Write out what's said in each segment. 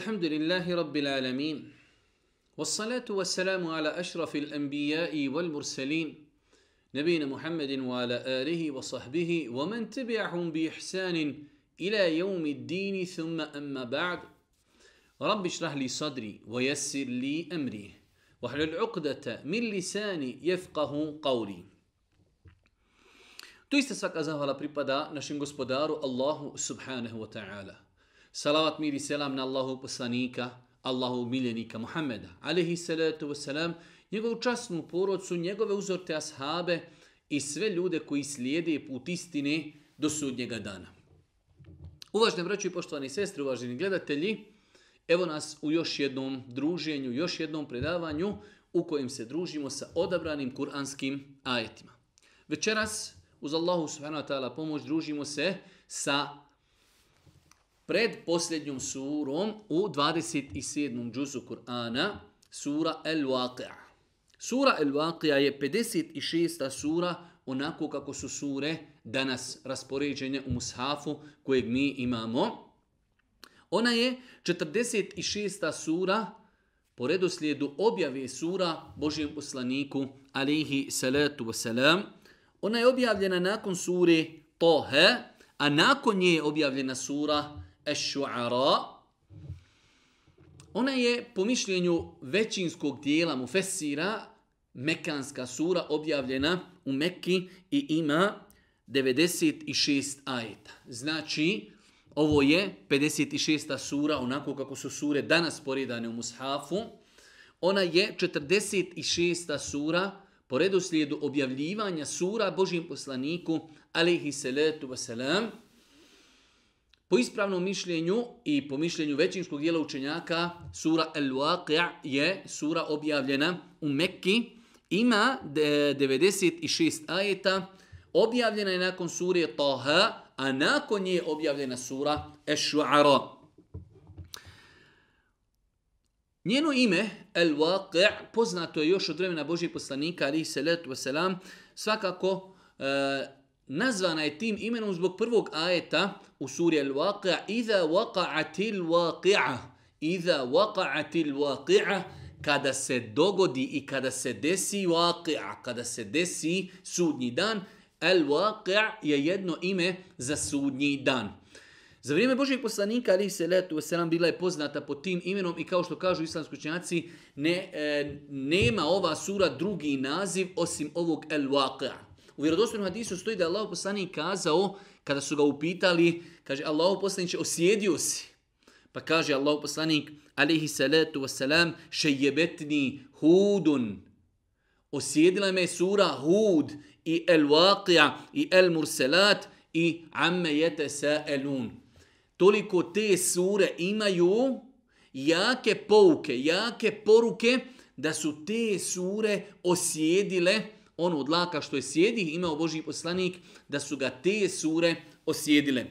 الحمد لله رب العالمين والصلاة والسلام على أشرف الأنبياء والمرسلين نبينا محمد وعلى آله وصحبه ومن تبعهم بإحسان إلى يوم الدين ثم أما بعد رب اشرح لي صدري ويسر لي أمري واحلل عقدة من لساني يفقه قولي iste svaka zahvala pripada našem gospodaru subhanahu wa ta'ala. Salavat mir i selam na Allahu poslanika, Allahu miljenika Muhammeda, alihi salatu wasalam, njegovu časnu porodcu, njegove uzorte ashabe i sve ljude koji slijede put istine do sudnjega dana. Uvažne braću i poštovani sestre, uvaženi gledatelji, evo nas u još jednom druženju, još jednom predavanju u kojem se družimo sa odabranim kuranskim ajetima. Večeras, uz Allahu subhanahu wa ta'ala pomoć, družimo se sa pred posljednjom surom u 27. džuzu Kur'ana, sura El-Waqi'a. Sura El-Waqi'a je 56. sura onako kako su sure danas raspoređene u mushafu kojeg mi imamo. Ona je 46. sura po redoslijedu objave sura Božijem poslaniku alihi salatu wasalam. Ona je objavljena nakon sure Tohe, a nakon nje je objavljena sura Eš-Shu'ara. Ona je po mišljenju većinskog dijela Mufessira Mekanska sura objavljena u Mekki i ima 96 ajeta. Znači, ovo je 56. sura, onako kako su sure danas poredane u Mushafu. Ona je 46. sura po redoslijedu objavljivanja sura Božim poslaniku, alaihi salatu wasalam, Po ispravnom mišljenju i po mišljenju većinskog dijela učenjaka, sura Al-Waqi'a je sura objavljena u Mekki. Ima 96 ajeta. Objavljena je nakon sure Taha, a nakon nje je objavljena sura Ash-Shu'ara. Njeno ime, Al-Waqi' poznato je još od vremena Božih poslanika, ali salatu wasalam, svakako e, nazvana je tim imenom zbog prvog ajeta u suri Al-Waqi'a Iza waqa'atil waqi'a Iza waqa'atil waqi'a kada se dogodi i kada se desi waqi'a, kada se desi sudnji dan, al-waqi'a je jedno ime za sudnji dan. Za vrijeme Božeg poslanika, ali se letu selam bila je poznata pod tim imenom i kao što kažu islamski učenjaci, ne, e, nema ova sura drugi naziv osim ovog El-Waqi'a. U vjerodostojnom hadisu stoji da je Allah poslanik kazao, kada su ga upitali, kaže Allah poslanik osjedio si. Pa kaže Allah poslanik, alaihi salatu wasalam, šejebetni hudun. Osjedila me sura Hud i El Waqia i El Murselat i Amme jete sa elun. Toliko te sure imaju jake pouke, jake poruke da su te sure osjedile ono od laka što je sjedih imao Boži poslanik, da su ga te sure osjedile.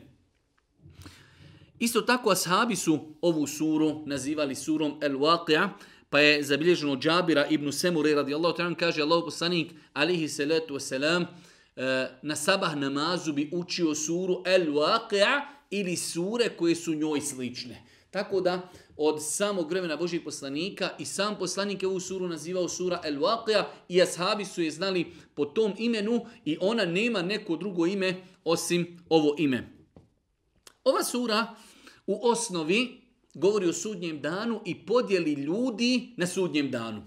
Isto tako ashabi su ovu suru nazivali surom El-Waqia, pa je zabilježeno Džabira ibn Semure radijallahu ta'ala kaže Allahu poslanik alihi salatu wasalam e, na sabah namazu bi učio suru El-Waqia ili sure koje su njoj slične. Tako da od samog vremena Božih poslanika i sam poslanik je ovu suru nazivao sura El Waqia i ashabi su je znali po tom imenu i ona nema neko drugo ime osim ovo ime. Ova sura u osnovi govori o sudnjem danu i podjeli ljudi na sudnjem danu.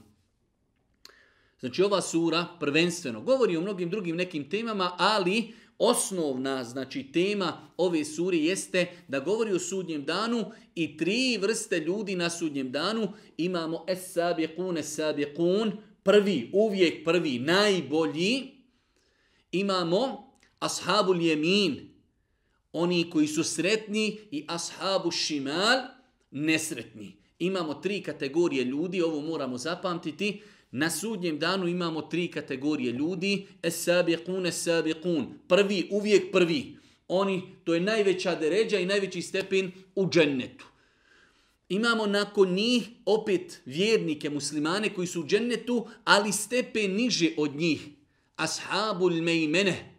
Znači ova sura prvenstveno govori o mnogim drugim nekim temama, ali osnovna znači tema ove sure jeste da govori o sudnjem danu i tri vrste ljudi na sudnjem danu. Imamo es-sabiqun es-sabiqun prvi uvijek prvi najbolji. Imamo ashabul yamin oni koji su sretni i ashabu šimal nesretni. Imamo tri kategorije ljudi ovo moramo zapamtiti. Na sudnjem danu imamo tri kategorije ljudi. Es-sabiqun, es-sabiqun. Prvi, uvijek prvi. Oni, to je najveća deređa i najveći stepen u džennetu. Imamo nakon njih opet vjernike, muslimane koji su u džennetu, ali stepen niže od njih. Ashabul mejmene.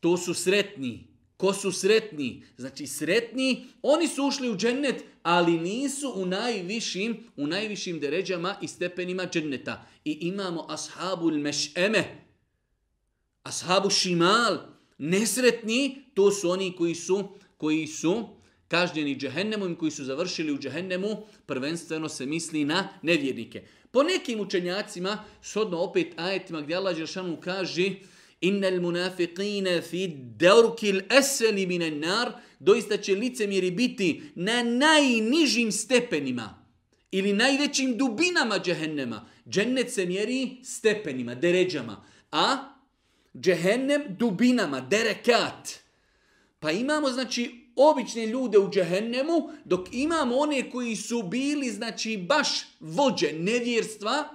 To su sretni. Ko su sretni? Znači sretni, oni su ušli u džennet, ali nisu u najvišim, u najvišim deređama i stepenima dženneta. I imamo ashabu meš'eme, ashabu šimal, nesretni, to su oni koji su, koji su kažnjeni džehennemom koji su završili u džehennemu, prvenstveno se misli na nevjernike. Po nekim učenjacima, shodno opet ajetima gdje Allah Žešanu kaže Innal munafiqina fi darkil asfali minan nar, doista će licemjeri biti na najnižim stepenima ili najvećim dubinama džehennema. Džennet se mjeri stepenima, deređama, a džehennem dubinama, derekat. Pa imamo znači obične ljude u džehennemu, dok imamo one koji su bili, znači, baš vođe nevjerstva,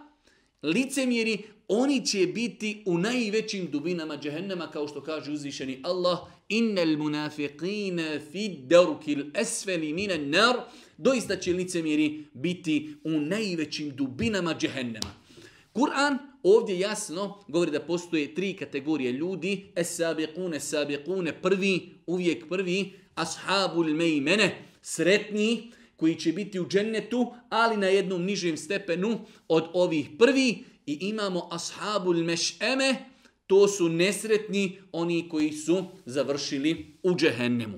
licemjeri, oni će biti u najvećim dubinama džehennema, kao što kaže uzvišeni Allah, innal munafiqina fi darkil asfali minan nar, doista će licemjeri biti u najvećim dubinama džehennema. Kur'an ovdje jasno govori da postoje tri kategorije ljudi, es-sabiqun es-sabiqun prvi, uvijek prvi, ashabul mejmene, sretni, koji će biti u džennetu, ali na jednom nižem stepenu od ovih prvi. I imamo ashabul meš'eme, to su nesretni, oni koji su završili u džehennemu.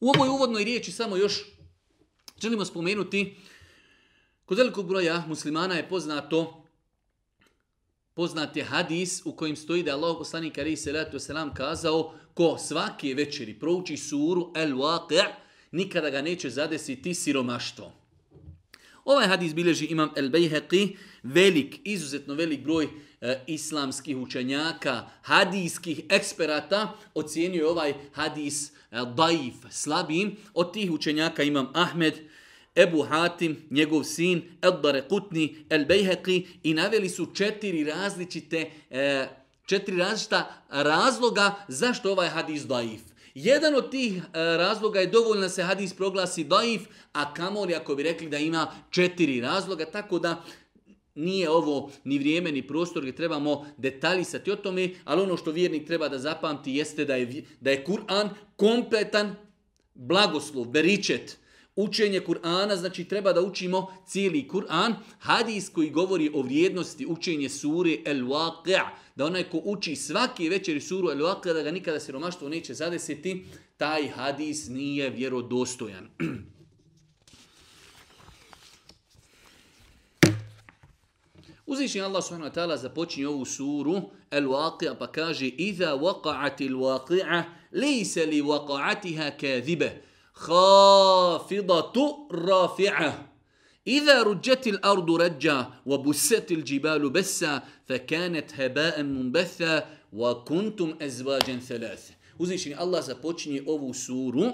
U ovoj uvodnoj riječi samo još želimo spomenuti, kod velikog broja muslimana je poznato poznat je hadis u kojim stoji da je Allah poslanik alaihi salatu wasalam kazao ko svake večeri prouči suru El Waqi' nikada ga neće zadesiti siromaštvo. Ovaj hadis bilježi imam El Bejheqi, velik, izuzetno velik broj e, islamskih učenjaka, hadijskih eksperata, ocijenio je ovaj hadis e, daif, slabim. Od tih učenjaka imam Ahmed, Ebu Hatim, njegov sin, Eddare Kutni, El Bejheqi i naveli su četiri različite, e, četiri različita razloga zašto ovaj hadis daif. Jedan od tih e, razloga je dovoljno da se hadis proglasi daif, a kamoli ako bi rekli da ima četiri razloga, tako da nije ovo ni vrijeme ni prostor gdje trebamo detaljisati o tome, ali ono što vjernik treba da zapamti jeste da je, da je Kur'an kompletan blagoslov, beričet, Učenje Kur'ana, znači treba da učimo cijeli Kur'an. Hadis koji govori o vrijednosti učenje sure El Waqi' da onaj ko uči svaki večeri suru ili akle, da ga nikada siromaštvo neće zadesiti, taj hadis nije vjerodostojan. Uzvišnji Allah subhanahu wa ta'ala započinje ovu suru Al-Waqi'a pa kaže Iza waqa'ati al-Waqi'a Lejse li waqa'atiha kazibe Khafidatu rafi'a إذا رجت الأرض رجا وبست الجبال بسا فكانت هباء منبثا وكنتم أزواجا ثلاثة Uzvišeni Allah započinje ovu suru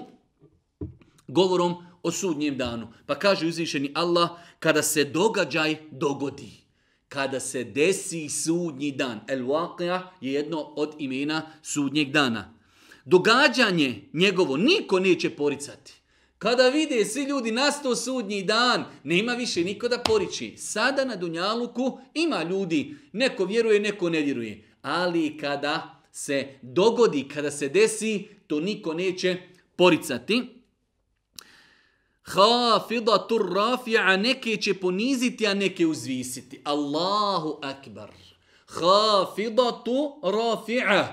govorom o sudnjem danu. Pa kaže uzvišeni Allah, kada se događaj dogodi, kada se desi sudnji dan, el waqia je jedno od imena sudnjeg dana događanje njegovo niko neće poricati. Kada vide svi ljudi nasto sudnji dan, nema više niko da poriči. Sada na Dunjaluku ima ljudi, neko vjeruje, neko ne vjeruje. Ali kada se dogodi, kada se desi, to niko neće poricati. Hafidatu rafi'a, neke će poniziti, a neke uzvisiti. Allahu akbar. Hafidatu rafi'a.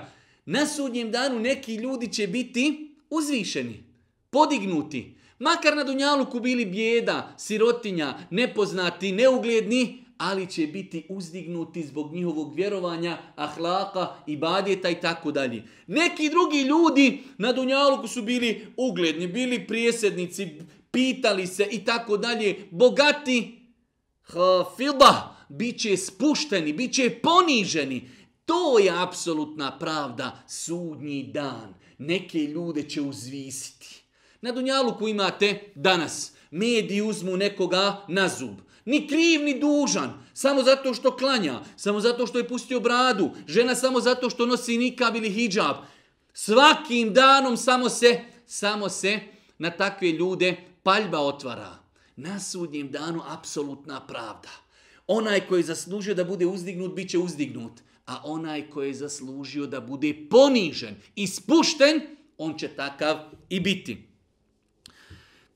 Na sudnjem danu neki ljudi će biti uzvišeni, podignuti. Makar na Dunjaluku bili bijeda, sirotinja, nepoznati, neugledni, ali će biti uzdignuti zbog njihovog vjerovanja, ahlaka, ibadjeta i tako dalje. Neki drugi ljudi na Dunjaluku su bili ugledni, bili prijesednici, pitali se i tako dalje, bogati, hafila, bit će spušteni, bit će poniženi. To je apsolutna pravda, sudnji dan. Neke ljude će uzvisiti. Na Dunjaluku imate danas, mediji uzmu nekoga na zub. Ni kriv, ni dužan. Samo zato što klanja. Samo zato što je pustio bradu. Žena samo zato što nosi nikab ili hijab. Svakim danom samo se, samo se na takve ljude paljba otvara. Na sudnjem danu apsolutna pravda. Onaj koji je zaslužio da bude uzdignut, bit će uzdignut. A onaj koji je zaslužio da bude ponižen i spušten, on će takav i biti.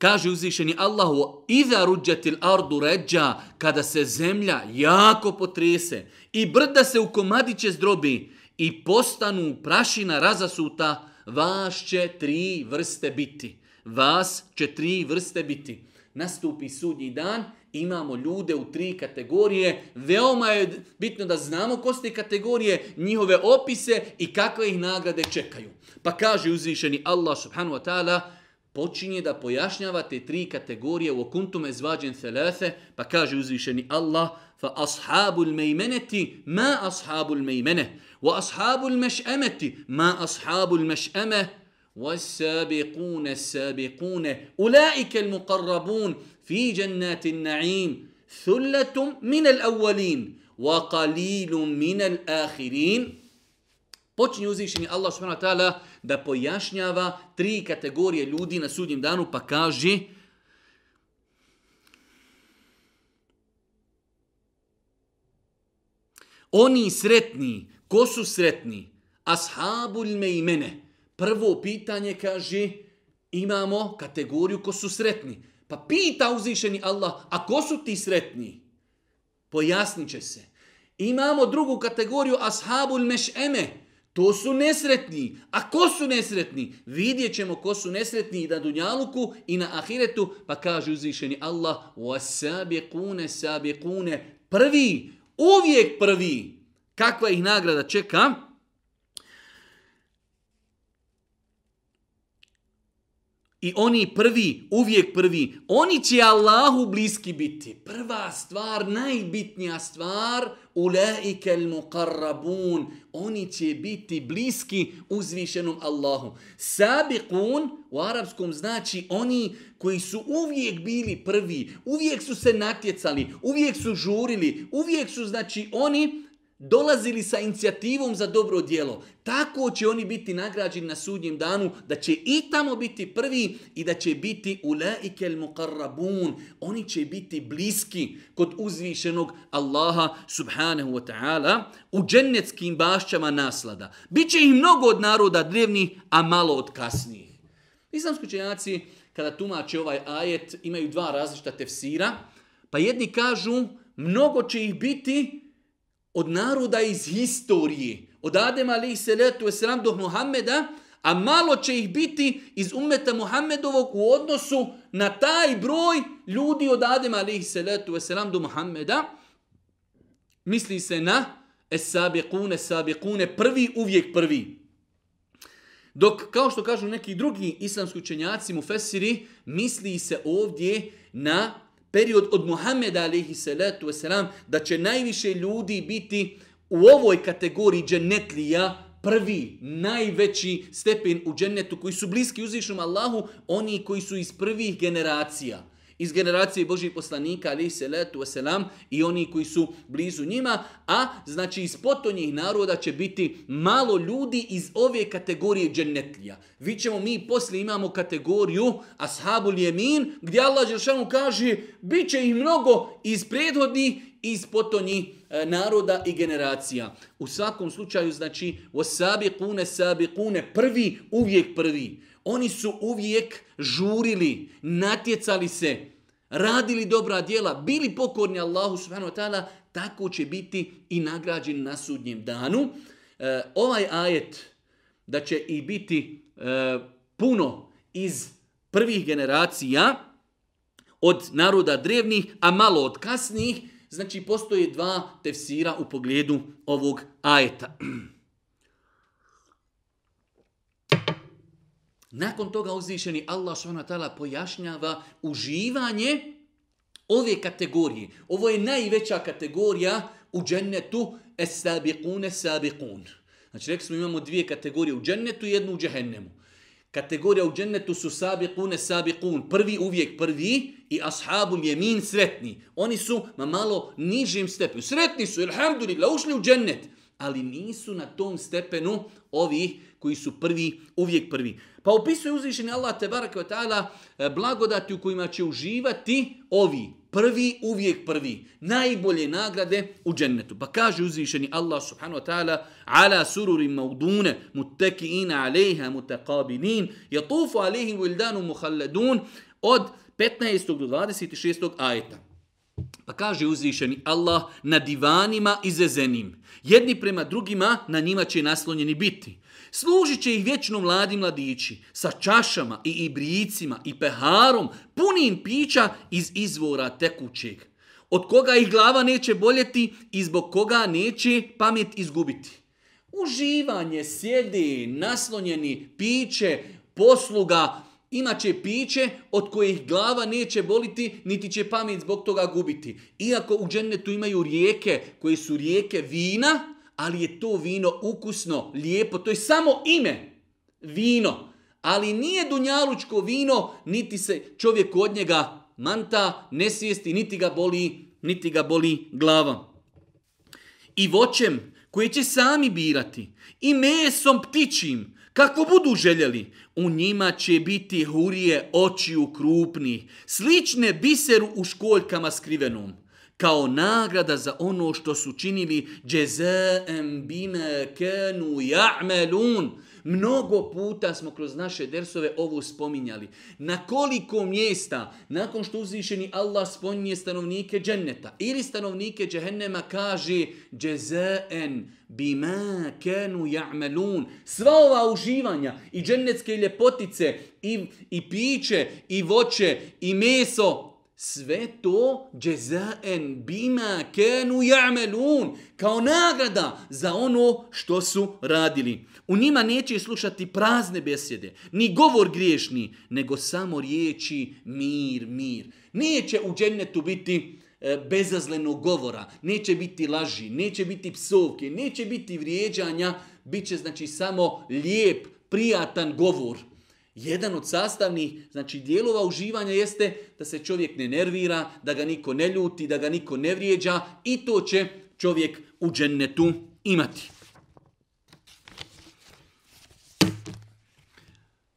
Kaže uzvišeni Allahu, iza ruđatil ardu ređa, kada se zemlja jako potrese i brda se u komadiće zdrobi i postanu prašina razasuta, vas će tri vrste biti. Vas će tri vrste biti. Nastupi sudnji dan, imamo ljude u tri kategorije. Veoma je bitno da znamo ko ste kategorije, njihove opise i kakve ih nagrade čekaju. Pa kaže uzvišeni Allah subhanahu wa ta'ala, počinje da pojašnjava te tri kategorije u okuntume zvađen thalathe, pa kaže uzvišeni Allah, fa ashabul mejmeneti ma ashabul mejmene, wa ashabul meš'emeti ma ashabul meš'eme, والسابقون السابقون أولئك جنات النعيم ثلة من الأولين وقليل من الآخرين Počinje uzvišeni Allah subhanahu wa ta'ala da pojašnjava tri kategorije ljudi na sudnjem danu pa kaže Oni sretni, ko su sretni? Ashabul mejmene. Prvo pitanje kaže, imamo kategoriju ko su sretni. Pa pita uzvišeni Allah, a ko su ti sretni? Pojasnit će se. Imamo drugu kategoriju, ashabul meš'eme. To su nesretni. A ko su nesretni? Vidjet ćemo ko su nesretni i na Dunjaluku i na Ahiretu. Pa kaže uzvišeni Allah, وَسَابِقُونَ سَابِقُونَ Prvi, uvijek prvi. Kakva ih nagrada čeka? I oni prvi, uvijek prvi, oni će Allahu bliski biti. Prva stvar, najbitnija stvar, ulaike al muqarrabun, oni će biti bliski uzvišenom Allahu. Sabiqun u arapskom znači oni koji su uvijek bili prvi, uvijek su se natjecali, uvijek su žurili, uvijek su znači oni dolazili sa inicijativom za dobro djelo. Tako će oni biti nagrađeni na sudnjem danu, da će i tamo biti prvi i da će biti ulaikel muqarrabun. Oni će biti bliski kod uzvišenog Allaha subhanahu wa ta'ala u džennetskim bašćama naslada. Biće ih mnogo od naroda drevnih, a malo od kasnijih. Islamski učenjaci, kada tumače ovaj ajet, imaju dva različita tefsira. Pa jedni kažu, mnogo će ih biti od naroda iz historije, od Adema alaih salatu wasalam do Muhammeda, a malo će ih biti iz umeta Muhammedovog u odnosu na taj broj ljudi od Adema alaih salatu wasalam do Muhammeda. Misli se na es-sabiqune, prvi uvijek prvi. Dok, kao što kažu neki drugi islamski učenjaci, mufesiri, misli se ovdje na period od Muhammeda alaihi salatu wasalam, da će najviše ljudi biti u ovoj kategoriji dženetlija, prvi, najveći stepen u džennetu koji su bliski uzvišnom Allahu, oni koji su iz prvih generacija iz generacije Božih poslanika, ali se letu wasalam, i oni koji su blizu njima, a znači iz potonjih naroda će biti malo ljudi iz ove kategorije džennetlija. Vi ćemo mi poslije imamo kategoriju ashabul jemin, gdje Allah Žešanu kaže, bit će ih mnogo iz prethodnih iz potonji e, naroda i generacija. U svakom slučaju, znači, osabi kune, sabi kune, prvi, uvijek prvi. Oni su uvijek žurili, natjecali se, radili dobra djela, bili pokorni Allahu subhanahu wa ta'ala, tako će biti i nagrađen na sudnjem danu. E, ovaj ajet da će i biti e, puno iz prvih generacija od naroda drevnih, a malo od kasnijih, znači postoje dva tefsira u pogledu ovog ajeta. Nakon toga uzvišeni Allah s.w.t. pojašnjava uživanje ove kategorije. Ovo je najveća kategorija u džennetu es-sabiqun, es-sabiqun. Znači, rekli smo imamo dvije kategorije u džennetu i jednu u džehennemu. Kategorija u džennetu su sabiqun, sabiqun, Prvi uvijek prvi i ashabul jemin sretni. Oni su na malo nižim stepenu. Sretni su, ilhamdulillah, ušli u džennet. Ali nisu na tom stepenu ovi koji su prvi, uvijek prvi. Pa opisuje uzvišeni Allah te baraka wa ta'ala e, blagodati u kojima će uživati ovi Prvi uvijek prvi. Najbolje nagrade u džennetu. Pa kaže uzvišeni Allah subhanahu wa ta'ala ala sururi maudune mutekiina alejha mutaqabilin yatufu alejhim wildanu mukhalladun od 15. do 26. ajeta. Pa kaže uzvišeni Allah na divanima izezenim. Jedni prema drugima na njima će naslonjeni biti. Služit će ih vječno mladi mladići sa čašama i ibricima i peharom punim pića iz izvora tekućeg. Od koga ih glava neće boljeti i zbog koga neće pamet izgubiti. Uživanje, sjede, naslonjeni, piće, posluga, imaće piće od kojih glava neće boliti, niti će pamet zbog toga gubiti. Iako u džennetu imaju rijeke koje su rijeke vina, ali je to vino ukusno, lijepo, to je samo ime, vino. Ali nije dunjalučko vino, niti se čovjek od njega manta, ne svijesti, niti ga boli, niti ga boli glava. I voćem koje će sami birati, i mesom ptičim, kako budu željeli, u njima će biti hurije očiju krupni, slične biseru u školjkama skrivenom kao nagrada za ono što su činili džezaem bime kenu ja'melun. Mnogo puta smo kroz naše dersove ovo spominjali. Na koliko mjesta, nakon što uzvišeni Allah spominje stanovnike dženneta ili stanovnike džehennema, kaže džezaen bima kenu ja'melun. Sva ova uživanja i džennetske ljepotice i, i piće i voće i meso sve to džezaen bima kenu ja'melun, kao nagrada za ono što su radili. U njima neće slušati prazne besjede, ni govor griješni, nego samo riječi mir, mir. Neće u džennetu biti e, bezazlenog govora, neće biti laži, neće biti psovke, neće biti vrijeđanja, bit će znači samo lijep, prijatan govor. Jedan od sastavnih znači dijelova uživanja jeste da se čovjek ne nervira, da ga niko ne ljuti, da ga niko ne vrijeđa i to će čovjek u džennetu imati.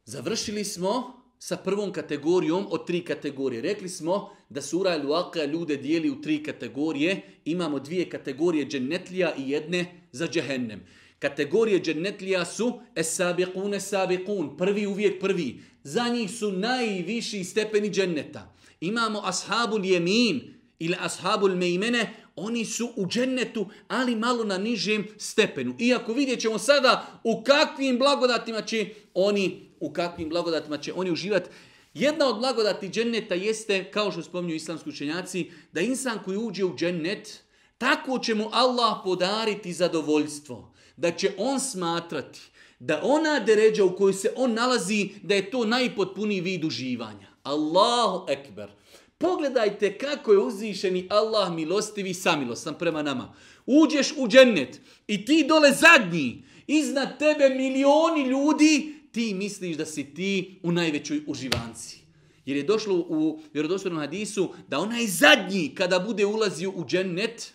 Završili smo sa prvom kategorijom od tri kategorije. Rekli smo da sura Il-Waqa ljude dijeli u tri kategorije. Imamo dvije kategorije džennetlija i jedne za džehennem. Kategorije džennetlija su es-sabiqun, es-sabiqun, prvi uvijek prvi. Za njih su najviši stepeni dženneta. Imamo ashabul jemin ili ashabul mejmene, oni su u džennetu, ali malo na nižem stepenu. Iako vidjet ćemo sada u kakvim blagodatima će oni, u kakvim blagodatima će oni uživati. Jedna od blagodati dženneta jeste, kao što spominju islamski učenjaci, da insan koji uđe u džennet, tako će mu Allah podariti zadovoljstvo da će on smatrati da ona deređa u kojoj se on nalazi, da je to najpotpuniji vid uživanja. Allahu ekber. Pogledajte kako je uzvišeni Allah milostivi samilostan prema nama. Uđeš u džennet i ti dole zadnji, iznad tebe milioni ljudi, ti misliš da si ti u najvećoj uživanci. Jer je došlo u vjerodostojnom hadisu da onaj zadnji kada bude ulazio u džennet,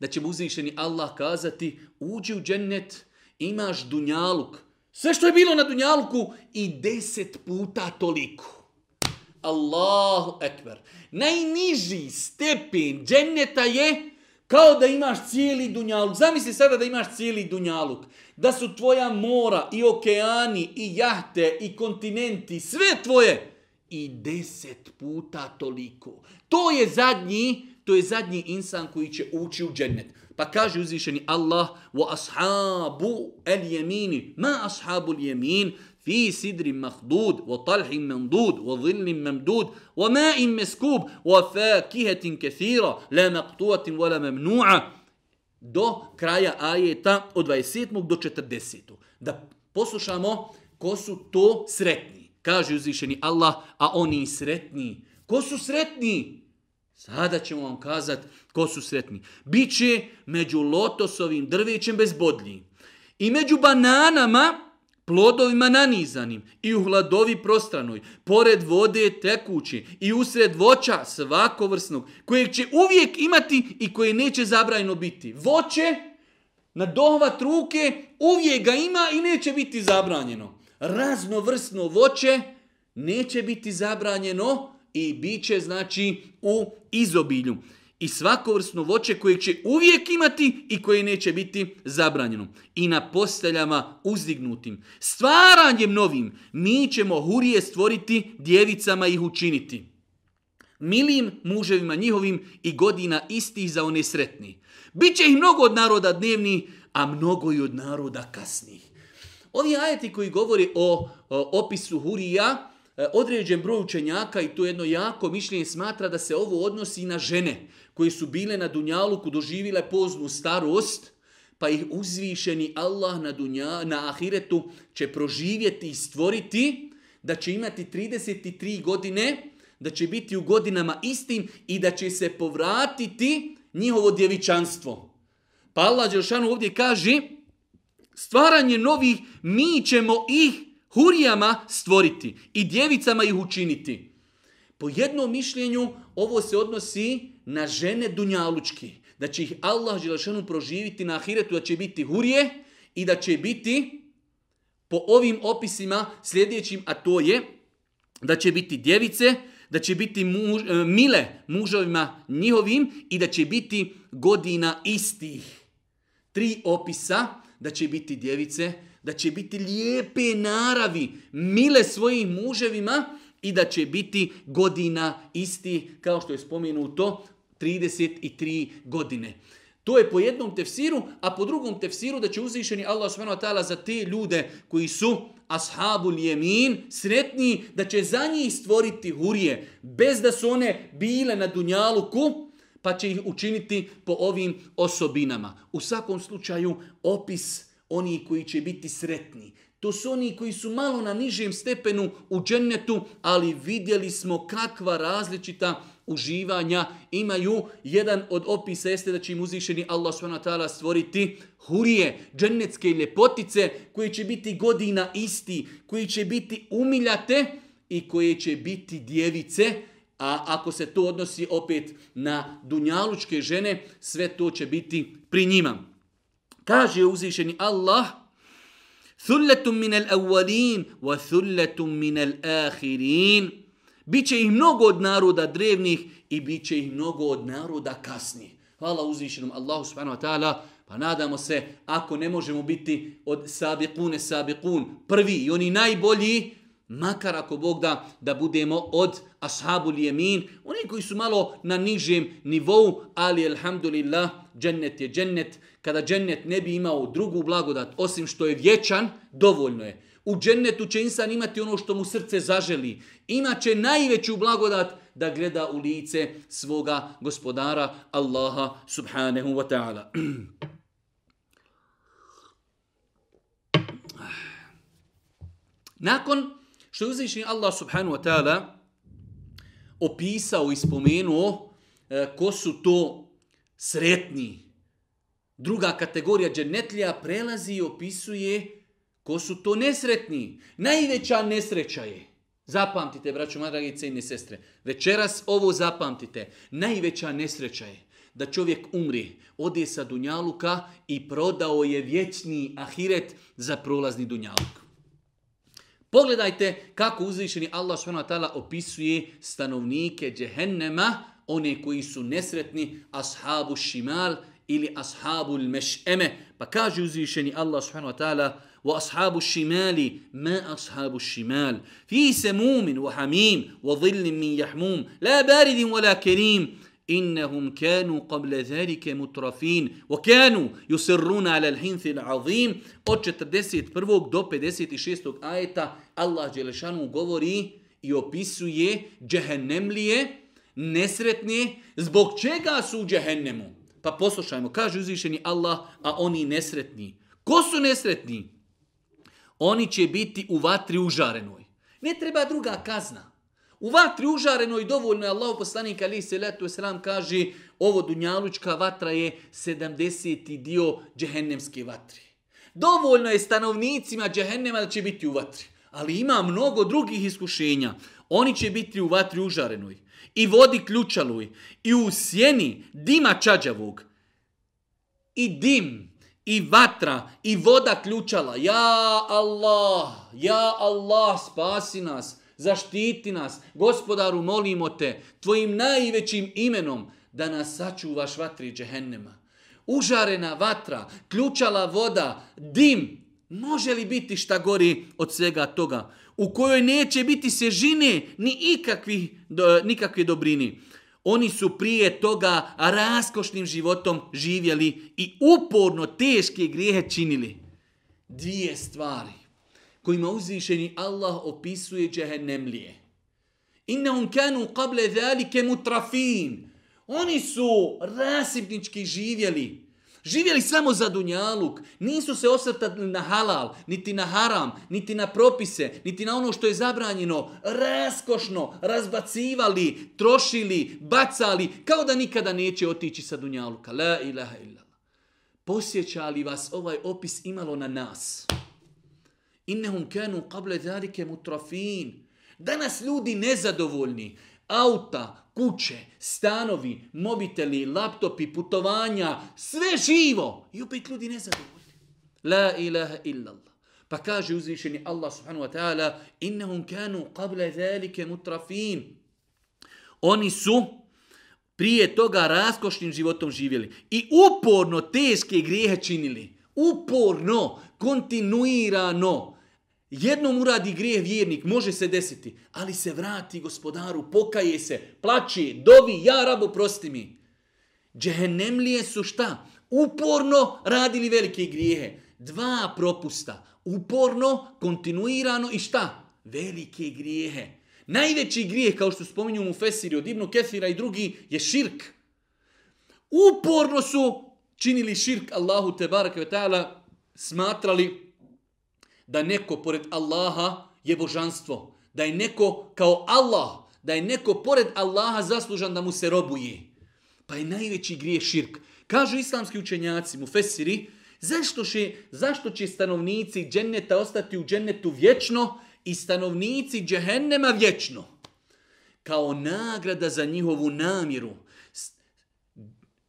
da će mu uzvišeni Allah kazati uđi u džennet, imaš dunjaluk. Sve što je bilo na dunjaluku i deset puta toliko. Allahu ekber. Najniži stepen dženneta je kao da imaš cijeli dunjaluk. Zamisli sada da imaš cijeli dunjaluk. Da su tvoja mora i okeani i jahte i kontinenti, sve tvoje. I deset puta toliko. To je zadnji To je zadnji insan koji će ući u džennet. Pa kaže uzvišeni Allah, wa ashabu el jemini, ma ashabu el jemin, fi sidri mahdud, wa talhim mendud, wa zillim mamdud, wa ma'im meskub, wa fakihetin kethira, la maqtuatin, wa la mamnu'a. Do kraja ajeta od 27. do 40. Da poslušamo ko su to sretni. Kaže uzvišeni Allah, a oni sretni. Ko su sretni? Sada ćemo vam kazati ko su sretni. Biće među lotosovim drvećem bez bodlji i među bananama plodovima nanizanim i u hladovi prostranoj, pored vode tekući i usred voća svakovrsnog, kojeg će uvijek imati i koje neće zabrajno biti. Voće na dohvat ruke uvijek ga ima i neće biti zabranjeno. Raznovrsno voće neće biti zabranjeno i bit će znači u izobilju. I svakovrsno voće koje će uvijek imati i koje neće biti zabranjeno. I na posteljama uzdignutim. Stvaranjem novim mi ćemo hurije stvoriti, djevicama ih učiniti. Milim muževima njihovim i godina istih za one sretni. Biće ih mnogo od naroda dnevni, a mnogo i od naroda kasnih. Ovi ajeti koji govori o, o opisu hurija, E, određen broj učenjaka i to jedno jako mišljenje smatra da se ovo odnosi na žene koje su bile na Dunjaluku, doživile poznu starost, pa ih uzvišeni Allah na, dunja, na ahiretu će proživjeti i stvoriti, da će imati 33 godine, da će biti u godinama istim i da će se povratiti njihovo djevičanstvo. Pa Allah Đelšanu ovdje kaže, stvaranje novih, mi ćemo ih hurijama stvoriti i djevicama ih učiniti. Po jednom mišljenju, ovo se odnosi na žene dunjalučki. Da će ih Allah Đelšanu proživiti na ahiretu, da će biti hurije i da će biti po ovim opisima sljedećim, a to je da će biti djevice, da će biti muž, e, mile mužovima njihovim i da će biti godina istih. Tri opisa, da će biti djevice, da će biti lijepe naravi, mile svojim muževima i da će biti godina isti, kao što je spomenuto, 33 godine. To je po jednom tefsiru, a po drugom tefsiru da će uzvišeni Allah s.w.t. za te ljude koji su ashabul jemin, sretni da će za njih stvoriti hurije, bez da su one bile na dunjaluku, pa će ih učiniti po ovim osobinama. U svakom slučaju, opis oni koji će biti sretni. To su oni koji su malo na nižem stepenu u džennetu, ali vidjeli smo kakva različita uživanja imaju. Jedan od opisa jeste da će im uzvišeni Allah s.w.t. stvoriti hurije, džennetske ljepotice, koje će biti godina isti, koji će biti umiljate i koje će biti djevice, a ako se to odnosi opet na dunjalučke žene, sve to će biti pri njima. Kaže uzvišeni Allah, Thulletum minel awalin, wa thulletum minel ahirin. Biće ih mnogo od naroda drevnih i bit će ih mnogo od naroda kasnije. Hvala uzvišenom Allahu subhanahu wa ta'ala. Pa nadamo se, ako ne možemo biti od sabiqune sabiqun, prvi i oni najbolji, makar ako Bog da, da budemo od ashabu lijemin, oni koji su malo na nižem nivou, ali alhamdulillah, džennet je džennet. Kada džennet ne bi imao drugu blagodat, osim što je vječan, dovoljno je. U džennetu će insan imati ono što mu srce zaželi. Imaće najveću blagodat da gleda u lice svoga gospodara Allaha subhanahu wa ta'ala. Nakon što je uzvišen Allah subhanahu wa ta'ala opisao i spomenuo e, ko su to sretni, druga kategorija džennetlija prelazi i opisuje Ko su to nesretni? Najveća nesreća je. Zapamtite, braćo, moja dragi cijene sestre. Večeras ovo zapamtite. Najveća nesreća je da čovjek umri, ode sa Dunjaluka i prodao je vječni ahiret za prolazni Dunjaluk. Pogledajte kako uzvišeni Allah SWT opisuje stanovnike džehennema, one koji su nesretni, ashabu šimal ili ashabu meš'eme. Pa kaže uzvišeni Allah SWT, واصحاب الشمال ما اصحاب الشمال في سموم وحميم وظل من يحموم لا بارد ولا كريم انهم كانوا قبل ذلك مترفين وكانوا يصرون على الحنث العظيم od 41. do 56. ajeta Allah dželešanu govori i opisuje džehennemlije nesretne zbog čega su u džehennemu pa poslušajmo kaže uzvišeni Allah a oni nesretni ko su nesretni oni će biti u vatri užarenoj. Ne treba druga kazna. U vatri užarenoj dovoljno je Allah poslanik ali se letu sram kaže ovo dunjalučka vatra je 70. dio džehennemske vatri. Dovoljno je stanovnicima džehennema da će biti u vatri. Ali ima mnogo drugih iskušenja. Oni će biti u vatri užarenoj. I vodi ključaluj. I u sjeni dima čađavog. I dim i vatra i voda ključala. Ja Allah, ja Allah, spasi nas zaštiti nas. Gospodaru, molimo te, tvojim najvećim imenom, da nas sačuvaš vatri džehennema. Užarena vatra, ključala voda, dim, može li biti šta gori od svega toga? U kojoj neće biti sežine ni ikakvi, do, nikakve dobrini. Oni su prije toga raskošnim životom živjeli i uporno teške grijehe činili. Dvije stvari kojima uzvišeni Allah opisuje džehennemlije. Innahum kanu qable zalike mutrafin. Oni su rasipnički živjeli. Živjeli samo za dunjaluk. Nisu se osvrtali na halal, niti na haram, niti na propise, niti na ono što je zabranjeno. Raskošno razbacivali, trošili, bacali, kao da nikada neće otići sa dunjaluka. La ilaha illallah. Posjeća li vas ovaj opis imalo na nas? Innehum kanu qable zalike mutrafin. Danas ljudi nezadovoljni. Auta, kuće, stanovi, mobiteli, laptopi, putovanja, sve živo. I opet ljudi nezadovoljni. La ilaha illallah. Pa kaže uzvišeni Allah subhanahu wa ta'ala innehum kanu qabla zalika mutrafin. Oni su prije toga raskošnim životom živjeli i uporno teške grijehe činili. Uporno, kontinuirano. Jednom uradi grijeh vjernik, može se desiti, ali se vrati gospodaru, pokaje se, plaće, dovi, ja rabo, prosti mi. Džehennemlije su šta? Uporno radili velike grijehe. Dva propusta. Uporno, kontinuirano i šta? Velike grijehe. Najveći grijeh, kao što spominju mu Fesiri od Ibnu Kefira i drugi, je širk. Uporno su činili širk Allahu Tebaraka ve ta'ala, smatrali da neko pored Allaha je božanstvo, da je neko kao Allah, da je neko pored Allaha zaslužan da mu se robuje. Pa je najveći grije širk. Kažu islamski učenjaci, mu fesiri, zašto će, zašto će stanovnici dženneta ostati u džennetu vječno i stanovnici džehennema vječno? Kao nagrada za njihovu namjeru,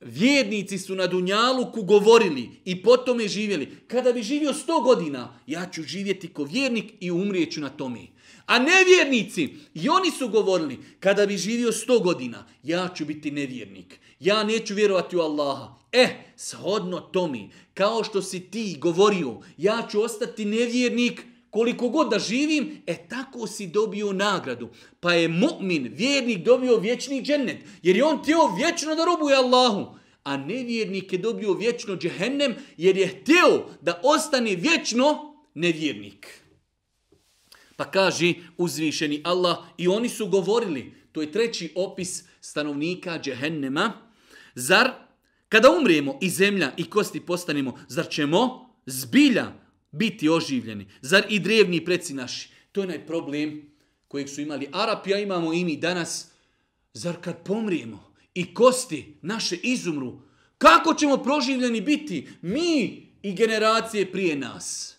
Vjernici su na Dunjaluku govorili i potom je živjeli. Kada bi živio sto godina, ja ću živjeti ko vjernik i umrijeću na tome. A nevjernici, i oni su govorili, kada bi živio sto godina, ja ću biti nevjernik. Ja neću vjerovati u Allaha. E, shodno tomi, kao što si ti govorio, ja ću ostati nevjernik koliko god da živim, e tako si dobio nagradu. Pa je mu'min, vjernik, dobio vječni džennet. Jer je on tijelo vječno da robuje Allahu. A nevjernik je dobio vječno džehennem jer je htio da ostane vječno nevjernik. Pa kaže uzvišeni Allah i oni su govorili, to je treći opis stanovnika džehennema, zar kada umrijemo i zemlja i kosti postanemo, zar ćemo zbilja biti oživljeni. Zar i drevni preci naši? To je onaj problem kojeg su imali Arapi, a imamo i mi danas. Zar kad pomrijemo i kosti naše izumru, kako ćemo proživljeni biti mi i generacije prije nas?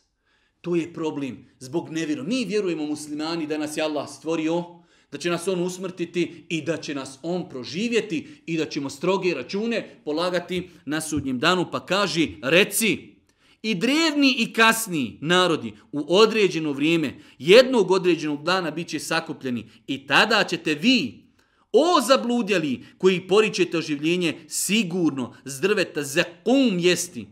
To je problem zbog nevjeru. Mi vjerujemo muslimani da nas je Allah stvorio, da će nas On usmrtiti i da će nas On proživjeti i da ćemo stroge račune polagati na sudnjem danu. Pa kaži, reci, I drevni i kasni narodi u određeno vrijeme, jednog određenog dana bit će sakupljeni i tada ćete vi, o zabludjeli koji poričete oživljenje, sigurno zdrveta za kum jesti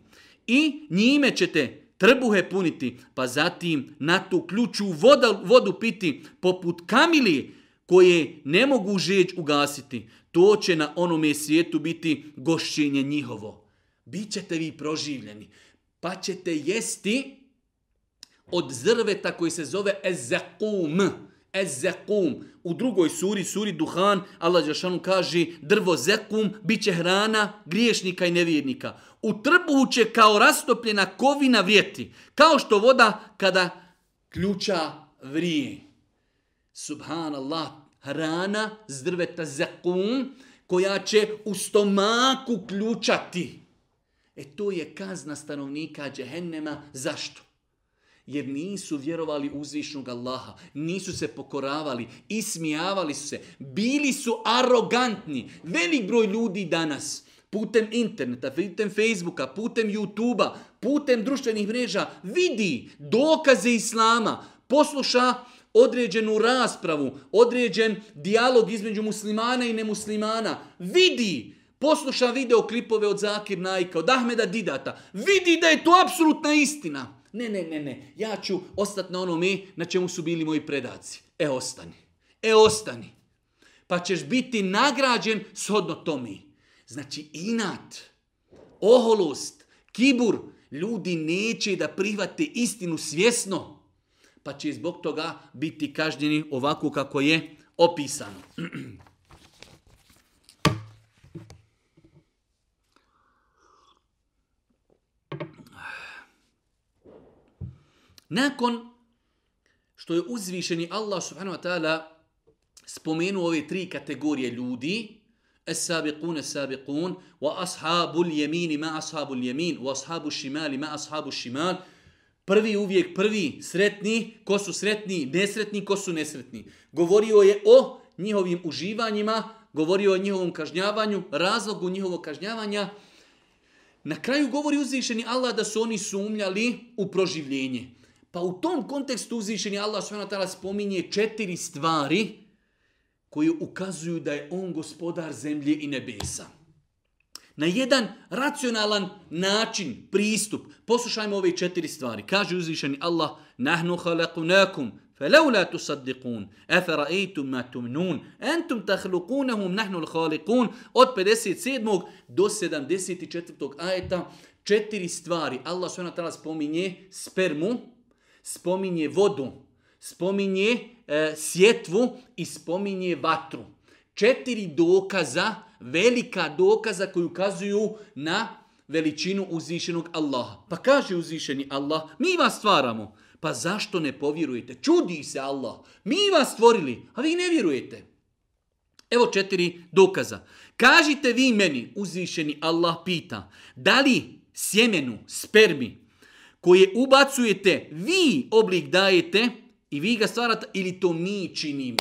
i njime ćete trbuhe puniti, pa zatim na tu ključu voda, vodu piti poput kamili koje ne mogu žeć ugasiti. To će na onome svijetu biti gošćenje njihovo. Bićete vi proživljeni pa ćete jesti od zrveta koji se zove ezekum. Ezekum. U drugoj suri, suri Duhan, Allah Đašanu kaže drvo zekum bit će hrana griješnika i nevjernika. U trbuhu će kao rastopljena kovina vrijeti. Kao što voda kada ključa vrije. Subhanallah, hrana z drveta zekum koja će u stomaku ključati. E to je kazna stanovnika džehennema. Zašto? Jer nisu vjerovali uzvišnog Allaha, nisu se pokoravali, ismijavali su se, bili su arogantni. Velik broj ljudi danas, putem interneta, putem Facebooka, putem YouTubea, putem društvenih mreža, vidi dokaze Islama, posluša određenu raspravu, određen dijalog između muslimana i nemuslimana, vidi, posluša video klipove od Zakir Najka, od Ahmeda Didata, vidi da je to apsolutna istina. Ne, ne, ne, ne, ja ću ostati na onome na čemu su bili moji predaci. E, ostani. E, ostani. Pa ćeš biti nagrađen shodno tome. Znači, inat, oholost, kibur, ljudi neće da prihvate istinu svjesno, pa će zbog toga biti kažnjeni ovako kako je opisano. Nakon što je uzvišeni Allah subhanahu wa ta'ala spomenuo ove tri kategorije ljudi, السابقون السابقون واصحاب اليمين ما اصحاب اليمين واصحاب الشمال ما اصحاب الشمال prvi uvijek prvi sretni ko su sretni nesretni ko su nesretni govorio je o njihovim uživanjima govorio o njihovom kažnjavanju razlogu njihovog kažnjavanja na kraju govori uzvišeni Allah da su oni sumnjali u proživljenje pa u tom kontekstu uzvišeni Allah subhanahu spominje četiri stvari koji ukazuju da je on gospodar zemlje i nebesa. Na jedan racionalan način, pristup, poslušajmo ove četiri stvari. Kaže uzvišeni Allah, nahnu halakunakum, فلولا تصدقون افرايتم ما تمنون انتم تخلقونهم نحن الخالقون od 57. do 74. ajeta četiri stvari Allah subhanahu spominje spermu spominje vodu spominje e, sjetvu i spominje vatru. Četiri dokaza, velika dokaza koji ukazuju na veličinu uzvišenog Allaha. Pa kaže uzvišeni Allah, mi vas stvaramo. Pa zašto ne povjerujete? Čudi se Allah. Mi vas stvorili, a vi ne vjerujete. Evo četiri dokaza. Kažite vi meni, uzvišeni Allah pita, da li sjemenu, spermi, koje ubacujete, vi oblik dajete, i vi ga stvarate ili to mi činimo.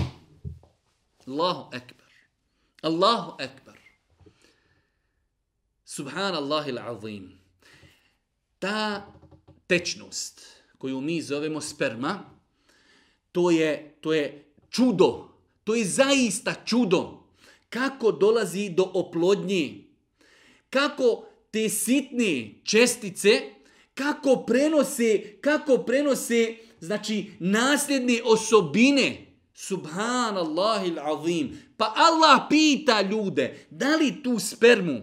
Allahu ekber. Allahu ekber. Subhanallah il azim. Ta tečnost koju mi zovemo sperma, to je, to je čudo. To je zaista čudo. Kako dolazi do oplodnje. Kako te sitne čestice, kako prenose, kako prenose znači nasljedne osobine. Subhanallahi azim. Pa Allah pita ljude, da li tu spermu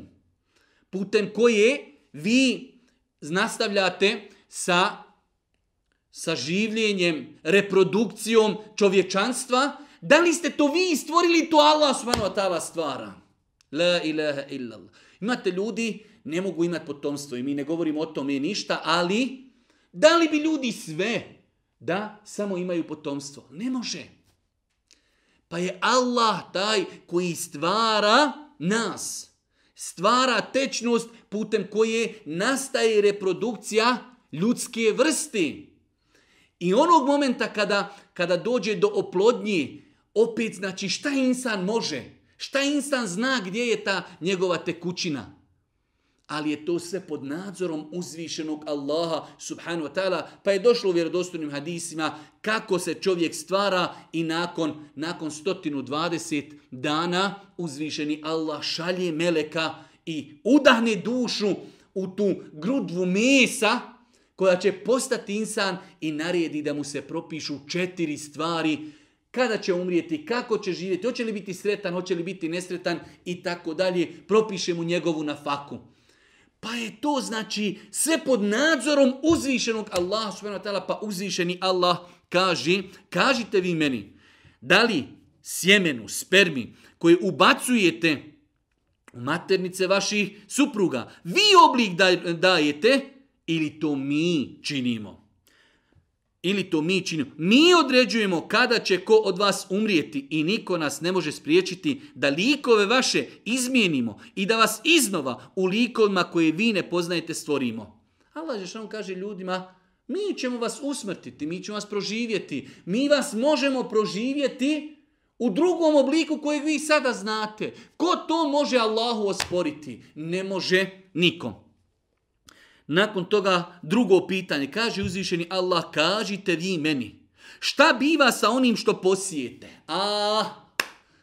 putem koje vi nastavljate sa sa življenjem, reprodukcijom čovječanstva, da li ste to vi stvorili, to Allah subhanahu wa ta'ala stvara. La ilaha illallah. Imate ljudi, ne mogu imati potomstvo i mi ne govorimo o tome ništa, ali da li bi ljudi sve da samo imaju potomstvo. Ne može. Pa je Allah taj koji stvara nas. Stvara tečnost putem koje nastaje reprodukcija ljudske vrste. I onog momenta kada, kada dođe do oplodnje, opet znači šta insan može? Šta insan zna gdje je ta njegova tekućina? Ali je to sve pod nadzorom uzvišenog Allaha subhanahu wa ta'ala, pa je došlo u vjerodostojnim hadisima kako se čovjek stvara i nakon, nakon 120 dana uzvišeni Allah šalje meleka i udahne dušu u tu grudvu mesa koja će postati insan i naredi da mu se propišu četiri stvari kada će umrijeti, kako će živjeti, hoće li biti sretan, hoće li biti nesretan i tako dalje, propiše mu njegovu nafaku. Pa je to znači sve pod nadzorom uzvišenog Allaha subhanahu wa ta'ala, pa uzvišeni Allah kaže, kažite vi meni, da li sjemenu, spermi koje ubacujete u maternice vaših supruga, vi oblik dajete ili to mi činimo? Ili to mi činimo. Mi određujemo kada će ko od vas umrijeti i niko nas ne može spriječiti da likove vaše izmijenimo i da vas iznova u likovima koje vi ne poznajete stvorimo. Allah Žešan kaže ljudima, mi ćemo vas usmrtiti, mi ćemo vas proživjeti, mi vas možemo proživjeti u drugom obliku kojeg vi sada znate. Ko to može Allahu osporiti? Ne može nikom. Nakon toga drugo pitanje. Kaže uzvišeni Allah, kažite vi meni. Šta biva sa onim što posijete? A,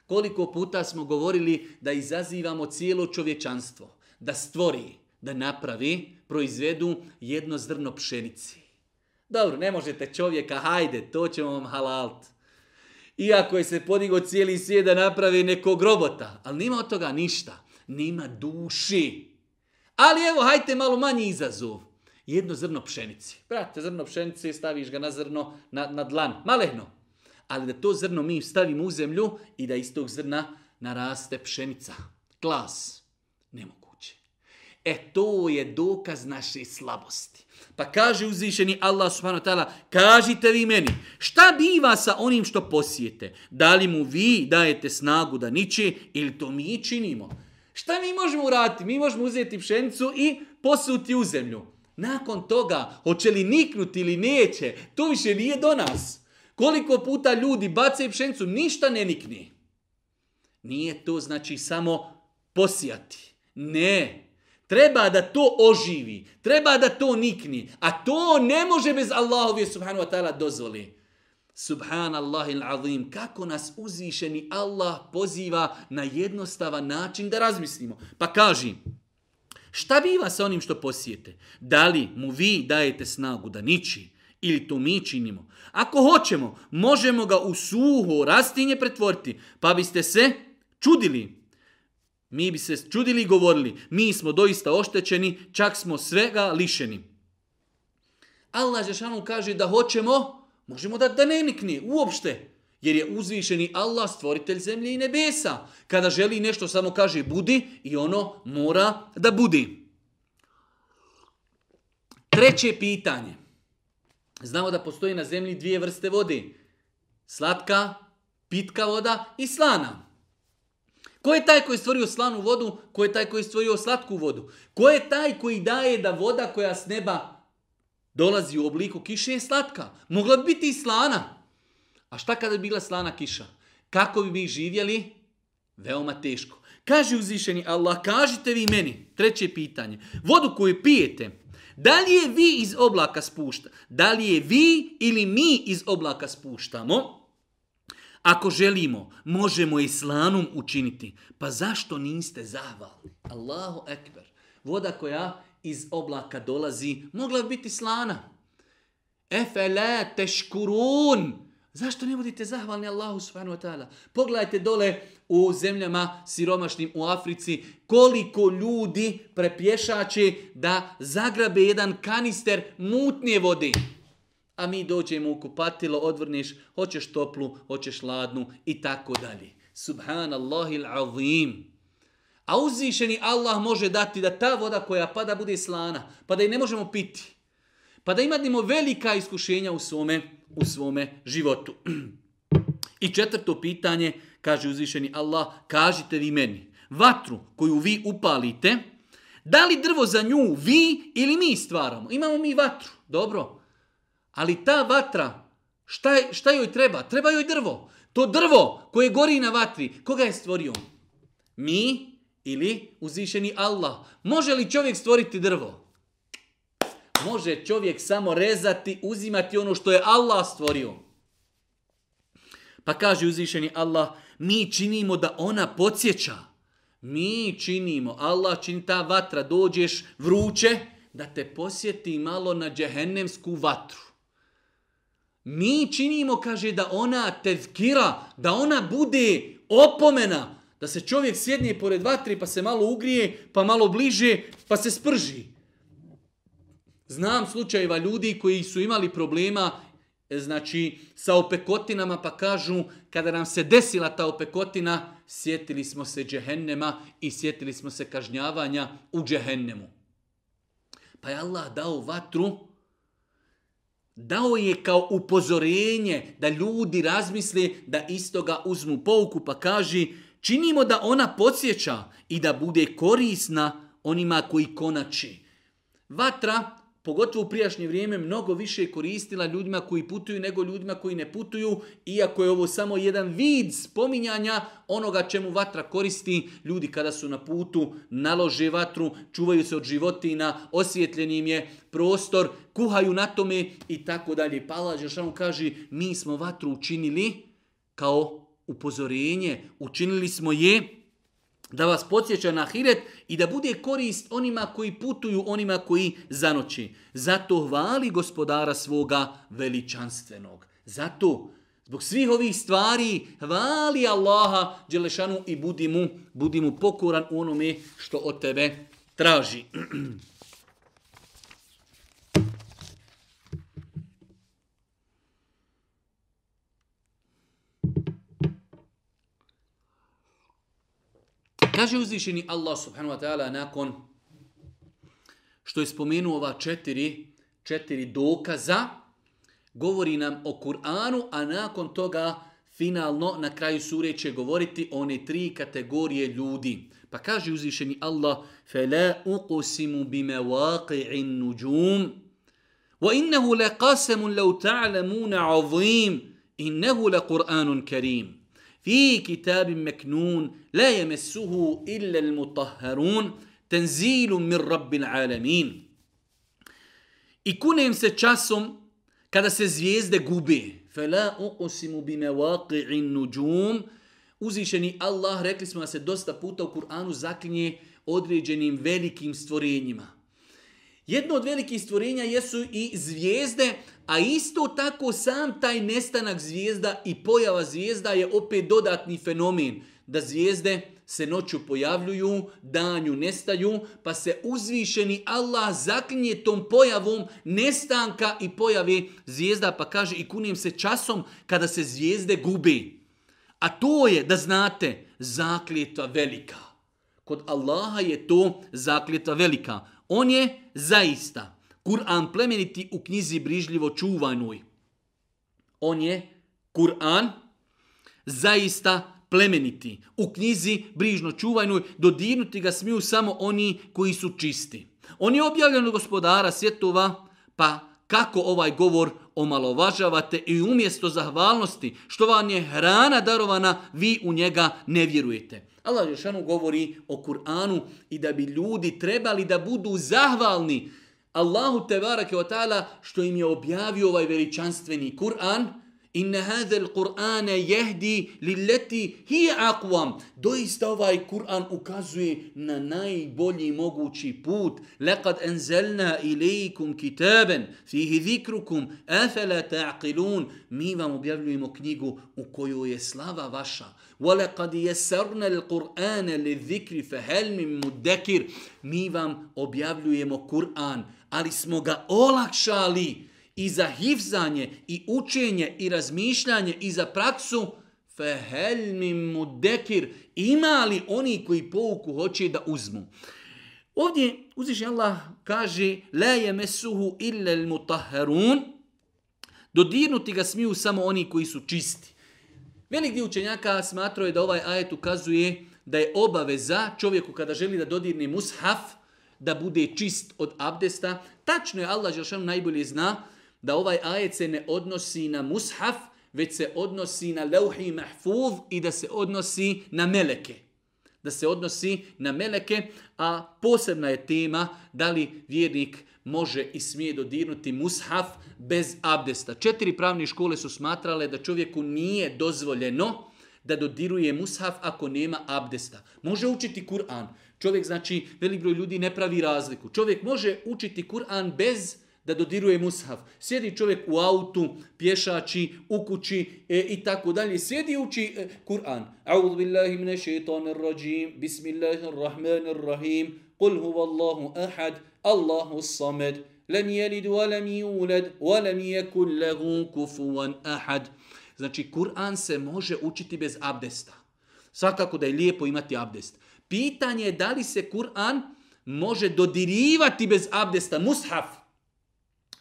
koliko puta smo govorili da izazivamo cijelo čovječanstvo, da stvori, da napravi, proizvedu jedno zrno pšenici. Dobro, ne možete čovjeka, hajde, to ćemo vam halalt. Iako je se podigo cijeli svijet da napravi nekog robota, ali nima od toga ništa. Nima duši. Ali evo, hajte malo manji izazov. Jedno zrno pšenice. Brate, zrno pšenice, staviš ga na zrno, na, na dlan, malehno. Ali da to zrno mi stavimo u zemlju i da iz tog zrna naraste pšenica. Klas. Nemoguće. E to je dokaz naše slabosti. Pa kaže uzvišeni Allah subhanahu wa ta'ala, kažite vi meni, šta biva sa onim što posijete? Da li mu vi dajete snagu da niče ili to mi činimo? Šta mi možemo uraditi? Mi možemo uzeti pšenicu i posuti u zemlju. Nakon toga, hoće li niknuti ili neće, to više nije do nas. Koliko puta ljudi bacaju pšenicu, ništa ne nikni. Nije to znači samo posijati. Ne. Treba da to oživi. Treba da to nikni. A to ne može bez Allahove subhanahu wa ta'ala dozvoli. Subhanallahil azim, kako nas uzvišeni Allah poziva na jednostavan način da razmislimo. Pa kaži, šta biva sa onim što posijete? Da li mu vi dajete snagu da niči? Ili to mi činimo? Ako hoćemo, možemo ga u suho rastinje pretvoriti, pa biste se čudili. Mi bi se čudili i govorili, mi smo doista oštećeni, čak smo svega lišeni. Allah Žešanu kaže da hoćemo, možemo da, da ne nikne uopšte. Jer je uzvišeni Allah stvoritelj zemlje i nebesa. Kada želi nešto samo kaže budi i ono mora da budi. Treće pitanje. Znamo da postoji na zemlji dvije vrste vode. Slatka, pitka voda i slana. Ko je taj koji je stvorio slanu vodu? Ko je taj koji je stvorio slatku vodu? Ko je taj koji daje da voda koja s neba dolazi u obliku kiše je slatka? Mogla bi biti i slana. A šta kada bi bila slana kiša? Kako bi mi živjeli? Veoma teško. Kaže uzvišeni Allah, kažite vi meni, treće pitanje, vodu koju pijete, da li je vi iz oblaka spušta? Da li je vi ili mi iz oblaka spuštamo? Ako želimo, možemo i slanom učiniti. Pa zašto niste zahvalni? Allahu ekber. Voda koja iz oblaka dolazi, mogla bi biti slana. Efele teškurun. Zašto ne budite zahvalni Allahu subhanahu wa ta'ala? Pogledajte dole u zemljama siromašnim u Africi koliko ljudi prepješače da zagrabe jedan kanister mutnije vode a mi dođemo u kupatilo, odvrneš, hoćeš toplu, hoćeš ladnu i tako dalje. Subhanallahi azim. A uzvišeni Allah može dati da ta voda koja pada bude slana, pa da je ne možemo piti. Pa da imadimo velika iskušenja u svome, u svome životu. I četvrto pitanje, kaže uzvišeni Allah, kažite vi meni, vatru koju vi upalite, da li drvo za nju vi ili mi stvaramo? Imamo mi vatru, dobro. Ali ta vatra, šta, je, šta joj treba? Treba joj drvo. To drvo koje gori na vatri, koga je stvorio? Mi ili uzvišeni Allah? Može li čovjek stvoriti drvo? Može čovjek samo rezati, uzimati ono što je Allah stvorio. Pa kaže uzvišeni Allah, mi činimo da ona podsjeća. Mi činimo, Allah čini ta vatra, dođeš vruće, da te posjeti malo na džehennemsku vatru. Mi činimo, kaže, da ona tezkira, da ona bude opomena, da se čovjek sjedne pored vatri pa se malo ugrije, pa malo bliže, pa se sprži. Znam slučajeva ljudi koji su imali problema e, znači sa opekotinama pa kažu kada nam se desila ta opekotina sjetili smo se džehennema i sjetili smo se kažnjavanja u džehennemu. Pa je Allah dao vatru dao je kao upozorenje da ljudi razmisle da istoga uzmu pouku pa kaži činimo da ona podsjeća i da bude korisna onima koji konači. Vatra pogotovo u prijašnje vrijeme, mnogo više koristila ljudima koji putuju nego ljudima koji ne putuju, iako je ovo samo jedan vid spominjanja onoga čemu vatra koristi. Ljudi kada su na putu, nalože vatru, čuvaju se od životina, osvjetljen im je prostor, kuhaju na tome i tako dalje. Pa Allah Žešanu kaže, mi smo vatru učinili kao upozorenje, učinili smo je da vas podsjeća na hiret i da bude korist onima koji putuju, onima koji zanoći. Zato hvali gospodara svoga veličanstvenog. Zato, zbog svih ovih stvari, hvali Allaha Đelešanu i budi mu, budi mu pokoran u onome što od tebe traži. Kaže uzvišeni Allah subhanahu wa ta'ala nakon što je spomenuo ova četiri, četiri dokaza, govori nam o Kur'anu, a nakon toga finalno na kraju sure će govoriti o one tri kategorije ljudi. Pa kaže uzvišeni Allah فَلَا أُقُسِمُ بِمَوَاقِعِ النُّجُومِ وَإِنَّهُ لَقَاسَمٌ لَوْ تَعْلَمُونَ عَظِيمٌ إِنَّهُ لَقُرْآنٌ كَرِيمٌ في كتاب مكنون لا يمسه إلا المطهرون تنزيل من رب العالمين I kunem se časom kada se zvijezde gube. Fela uqsimu bi mawaqi'in nujum. Uzvišeni Allah, rekli smo da se dosta puta u Kur'anu zaklinje određenim velikim stvorenjima. Jedno od velikih stvorenja jesu i zvijezde, a isto tako sam taj nestanak zvijezda i pojava zvijezda je opet dodatni fenomen. Da zvijezde se noću pojavljuju, danju nestaju, pa se uzvišeni Allah zaklinje tom pojavom nestanka i pojave zvijezda, pa kaže i kunim se časom kada se zvijezde gubi. A to je, da znate, zakljetva velika. Kod Allaha je to zakljetva velika. On je zaista Kur'an plemeniti u knjizi brižljivo čuvanoj. On je Kur'an zaista plemeniti. U knjizi brižno čuvanoj dodirnuti ga smiju samo oni koji su čisti. On je objavljen od gospodara svjetova, pa kako ovaj govor omalovažavate i umjesto zahvalnosti, što vam je hrana darovana, vi u njega ne vjerujete. Allah Žešanu govori o Kur'anu i da bi ljudi trebali da budu zahvalni Allahu tebarake wa ta'ala što im je objavio ovaj veličanstveni Kur'an, Inna hadha al-Qur'an yahdi lillati hiya aqwam. Doista ovaj Kur'an ukazuje na najbolji mogući put. Laqad anzalna ilaykum kitaban fihi dhikrukum afala ta'qilun. Mi vam objavljujemo knjigu u koju je slava vaša. Wa laqad yassarna al-Qur'an lidhikri fa min mudakkir. Mi vam objavljujemo Kur'an, ali smo ga olakšali i za hifzanje, i učenje, i razmišljanje, i za praksu, fehel mi mudekir, ima li oni koji pouku hoće da uzmu? Ovdje uzviši Allah kaže, la yamassuhu illa almutahharun dodirnuti ga smiju samo oni koji su čisti. Velik dio učenjaka smatrao je da ovaj ajet ukazuje da je obaveza čovjeku kada želi da dodirne mushaf, da bude čist od abdesta. Tačno je Allah Želšanu najbolje zna da ovaj ajet se ne odnosi na mushaf, već se odnosi na leuhi mahfuz i da se odnosi na meleke. Da se odnosi na meleke, a posebna je tema da li vjernik može i smije dodirnuti mushaf bez abdesta. Četiri pravne škole su smatrale da čovjeku nije dozvoljeno da dodiruje mushaf ako nema abdesta. Može učiti Kur'an. Čovjek, znači, velik broj ljudi ne pravi razliku. Čovjek može učiti Kur'an bez abdesta da dodiruje mushaf. Sjedi čovjek u autu, pješači, u kući e, i tako dalje. Sjedi uči e, Kur'an. A'udhu billahi mine shaitanir rajim. Bismillahirrahmanirrahim. Qul huwa Allahu ahad. Allahu samad. Lam yalid wa lam yulad wa lam yakul lahu kufuwan ahad. Znači, Kur'an se može učiti bez abdesta. Svakako da je lijepo imati abdest. Pitanje je da li se Kur'an može dodirivati bez abdesta. Mushaf.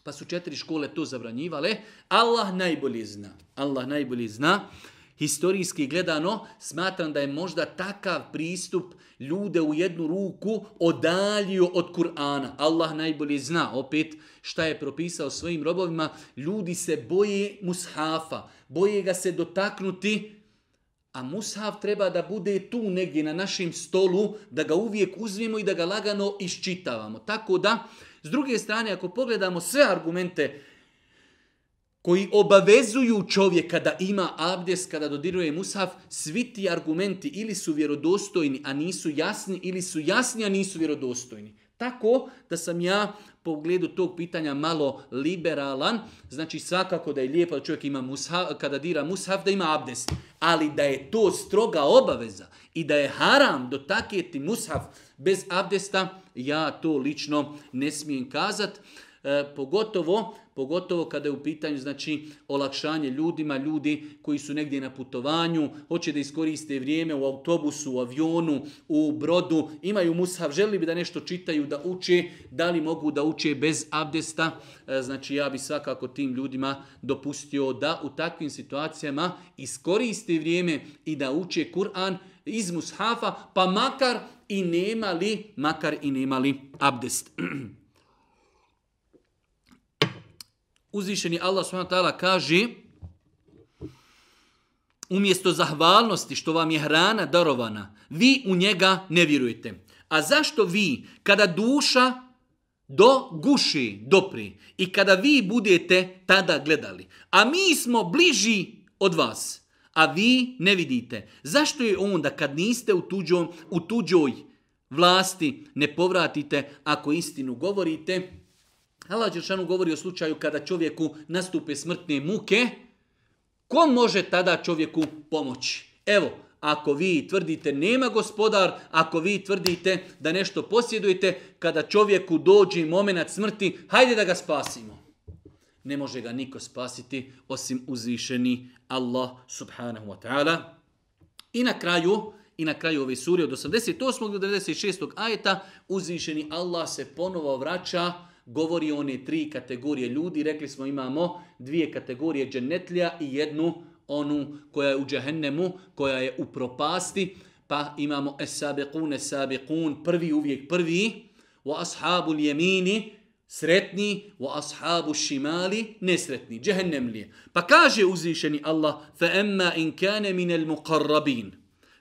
Pa su četiri škole to zabranjivale. Allah najbolje zna. Allah najbolje zna. historijski gledano, smatram da je možda takav pristup ljude u jednu ruku odaljio od Kur'ana. Allah najbolje zna opet šta je propisao svojim robovima. Ljudi se boje mushafa, boje ga se dotaknuti, a mushaf treba da bude tu negdje na našem stolu, da ga uvijek uzmemo i da ga lagano iščitavamo. Tako da, s druge strane, ako pogledamo sve argumente koji obavezuju čovjeka da ima abdes kada dodiruje mushaf, svi ti argumenti ili su vjerodostojni, a nisu jasni, ili su jasni, a nisu vjerodostojni. Tako da sam ja po ugledu tog pitanja malo liberalan, znači svakako da je lijepo da čovjek ima mushaf, kada dira mushaf da ima abdest, ali da je to stroga obaveza i da je haram dotakjeti mushaf bez abdesta, ja to lično ne smijem kazati. E, pogotovo, pogotovo kada je u pitanju znači olakšanje ljudima, ljudi koji su negdje na putovanju, hoće da iskoriste vrijeme u autobusu, u avionu, u brodu, imaju mushaf, želi bi da nešto čitaju, da uče, da li mogu da uče bez abdesta, e, znači ja bi svakako tim ljudima dopustio da u takvim situacijama iskoriste vrijeme i da uče Kur'an iz mushafa, pa makar i nema li, makar i nema li abdest. uzvišeni Allah subhanahu kaže umjesto zahvalnosti što vam je hrana darovana, vi u njega ne vjerujete. A zašto vi, kada duša do guši dopri i kada vi budete tada gledali, a mi smo bliži od vas, a vi ne vidite, zašto je onda kad niste u, tuđom, u tuđoj vlasti ne povratite ako istinu govorite, Allah Đeršanu govori o slučaju kada čovjeku nastupe smrtne muke, ko može tada čovjeku pomoći? Evo, ako vi tvrdite nema gospodar, ako vi tvrdite da nešto posjedujete, kada čovjeku dođe moment smrti, hajde da ga spasimo. Ne može ga niko spasiti osim uzvišeni Allah subhanahu wa ta'ala. I na kraju, i na kraju ove suri od 88. do 96. ajeta uzvišeni Allah se ponovo vraća govori o one tri kategorije ljudi. Rekli smo imamo dvije kategorije dženetlija i jednu onu koja je u džehennemu, koja je u propasti. Pa imamo es-sabiqun, es-sabiqun, prvi uvijek prvi. Wa ashabul jemini, sretni, wa ashabu šimali, nesretni, džehennemlije. Pa kaže uzvišeni Allah, fa emma in kane minel muqarrabin,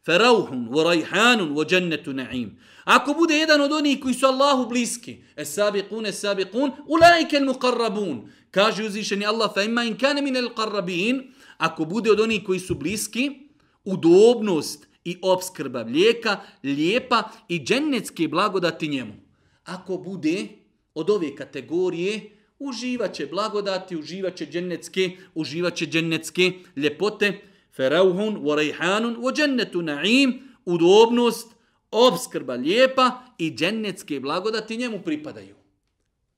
fa rauhun, wa rajhanun, wa džennetu na'im. Ako bude jedan od onih koji su Allahu bliski, es sabiqun es sabiqun, ulaike al muqarrabun. Kaže uzvišeni Allah, fa emma in kana min al qarrabin, ako bude od onih koji su bliski, udobnost i obskrba mlijeka, lijepa i džennetske blagodati njemu. Ako bude od ove kategorije, uživaće blagodati, uživaće džennetske, uživaće džennetske ljepote, ferauhun, wa rejhanun, wa džennetu na'im, udobnost, obskrba lijepa i džennetske blagodati njemu pripadaju.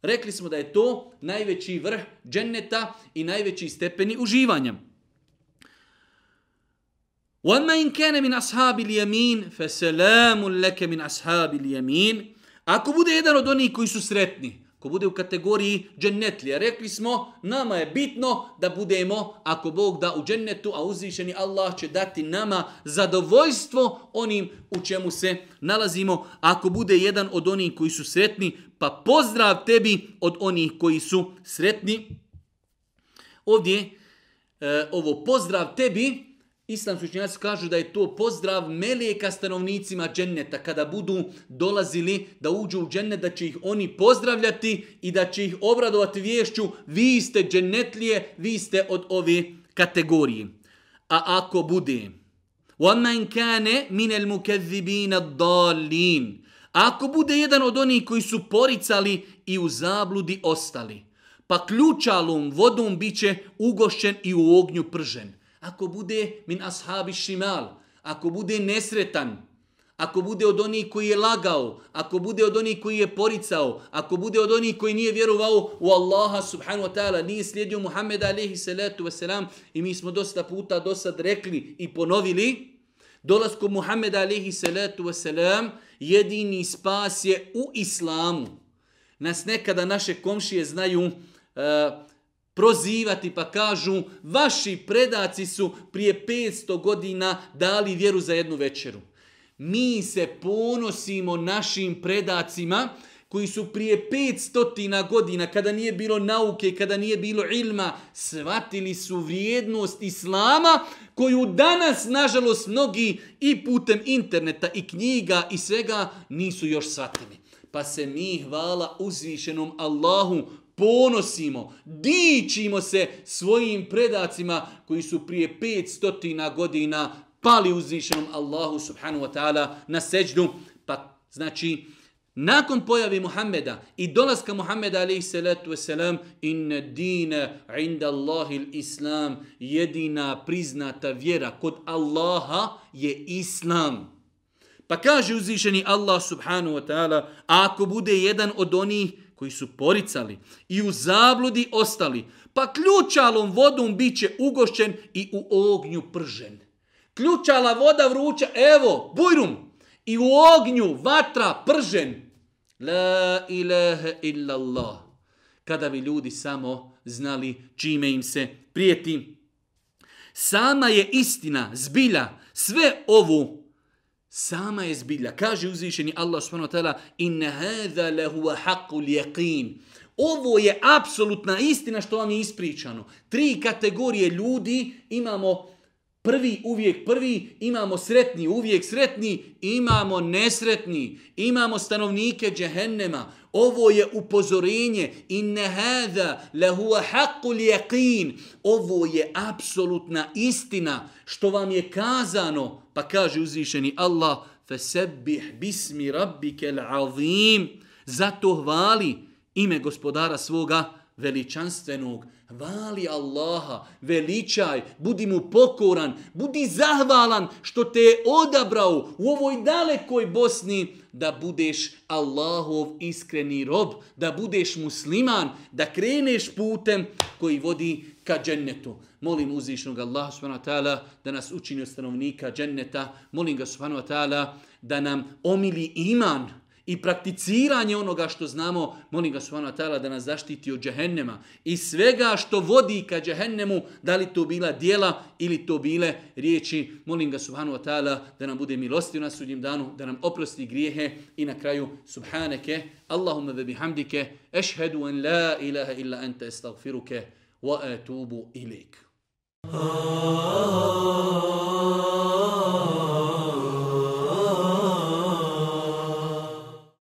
Rekli smo da je to najveći vrh dženneta i najveći stepeni uživanja. وَمَا إِنْ كَانَ مِنْ أَصْحَابِ الْيَمِينَ فَسَلَامٌ لَكَ مِنْ أَصْحَابِ الْيَمِينَ Ako bude jedan od onih koji su sretni, ko bude u kategoriji džennetlija. Rekli smo, nama je bitno da budemo, ako Bog da u džennetu, a uzvišeni Allah će dati nama zadovoljstvo onim u čemu se nalazimo. Ako bude jedan od onih koji su sretni, pa pozdrav tebi od onih koji su sretni. Ovdje, e, ovo pozdrav tebi, Islamski učenjaci kažu da je to pozdrav melijeka stanovnicima dženneta kada budu dolazili da uđu u džennet, da će ih oni pozdravljati i da će ih obradovati vješću vi ste džennetlije, vi ste od ove kategorije. A ako bude وَمَنْ كَانَ مِنَ الْمُكَذِّبِينَ الضَّالِينَ Ako bude jedan od onih koji su poricali i u zabludi ostali, pa ključalom vodom biće ugošćen i u ognju pržen ako bude min ashabi šimal, ako bude nesretan, ako bude od onih koji je lagao, ako bude od onih koji je poricao, ako bude od onih koji nije vjerovao u Allaha subhanahu wa ta'ala, nije slijedio Muhammeda alaihi salatu wasalam i mi smo dosta puta do sad rekli i ponovili, dolasku Muhammeda alaihi salatu wasalam jedini spas je u islamu. Nas nekada naše komšije znaju uh, prozivati pa kažu vaši predaci su prije 500 godina dali vjeru za jednu večeru. Mi se ponosimo našim predacima koji su prije 500 godina, kada nije bilo nauke, kada nije bilo ilma, shvatili su vrijednost Islama, koju danas, nažalost, mnogi i putem interneta i knjiga i svega nisu još shvatili. Pa se mi, hvala uzvišenom Allahu, ponosimo, dičimo se svojim predacima koji su prije 500 godina pali uzvišenom Allahu subhanahu wa ta'ala na seđdu. Pa znači, nakon pojavi Muhammeda i dolaska Muhammeda alaihi salatu wasalam, inna dine inda Allahi islam, jedina priznata vjera kod Allaha je islam. Pa kaže uzvišeni Allah subhanahu wa ta'ala, ako bude jedan od onih koji su poricali i u zabludi ostali, pa ključalom vodom bit će ugošćen i u ognju pržen. Ključala voda vruća, evo, bujrum, i u ognju vatra pržen. La ilaha illallah. Kada bi ljudi samo znali čime im se prijeti. Sama je istina, zbilja, sve ovu Sama je zbilja. Kaže uzvišeni Allah subhanahu wa ta'ala inna hadha lahu haqqul yaqin. Ovo je apsolutna istina što vam je ispričano. Tri kategorije ljudi imamo prvi uvijek prvi, imamo sretni uvijek sretni, imamo nesretni, imamo stanovnike džehennema. Ovo je upozorenje. Inne hada lehuwa haqqul yaqin. Ovo je apsolutna istina što vam je kazano. Pa kaže uzvišeni Allah, fasabbih bismi rabbikal azim. Zato hvali ime gospodara svoga veličanstvenog. Vali Allaha, veličaj, budi mu pokoran, budi zahvalan što te je odabrao u ovoj dalekoj Bosni da budeš Allahov iskreni rob, da budeš musliman, da kreneš putem koji vodi ka džennetu. Molim uzvišnog Allaha subhanahu wa ta'ala da nas učini od stanovnika dženneta. Molim ga subhanahu wa ta'ala da nam omili iman, i prakticiranje onoga što znamo, molim ga subhanahu wa ta'ala da nas zaštiti od džehennema i svega što vodi ka džehennemu, da li to bila dijela ili to bile riječi, molim ga subhanahu wa ta'ala da nam bude milosti u nasudnjem danu, da nam oprosti grijehe i na kraju subhaneke, Allahumma ve bihamdike, ešhedu en la ilaha illa ente estagfiruke, wa etubu ilik. Ah.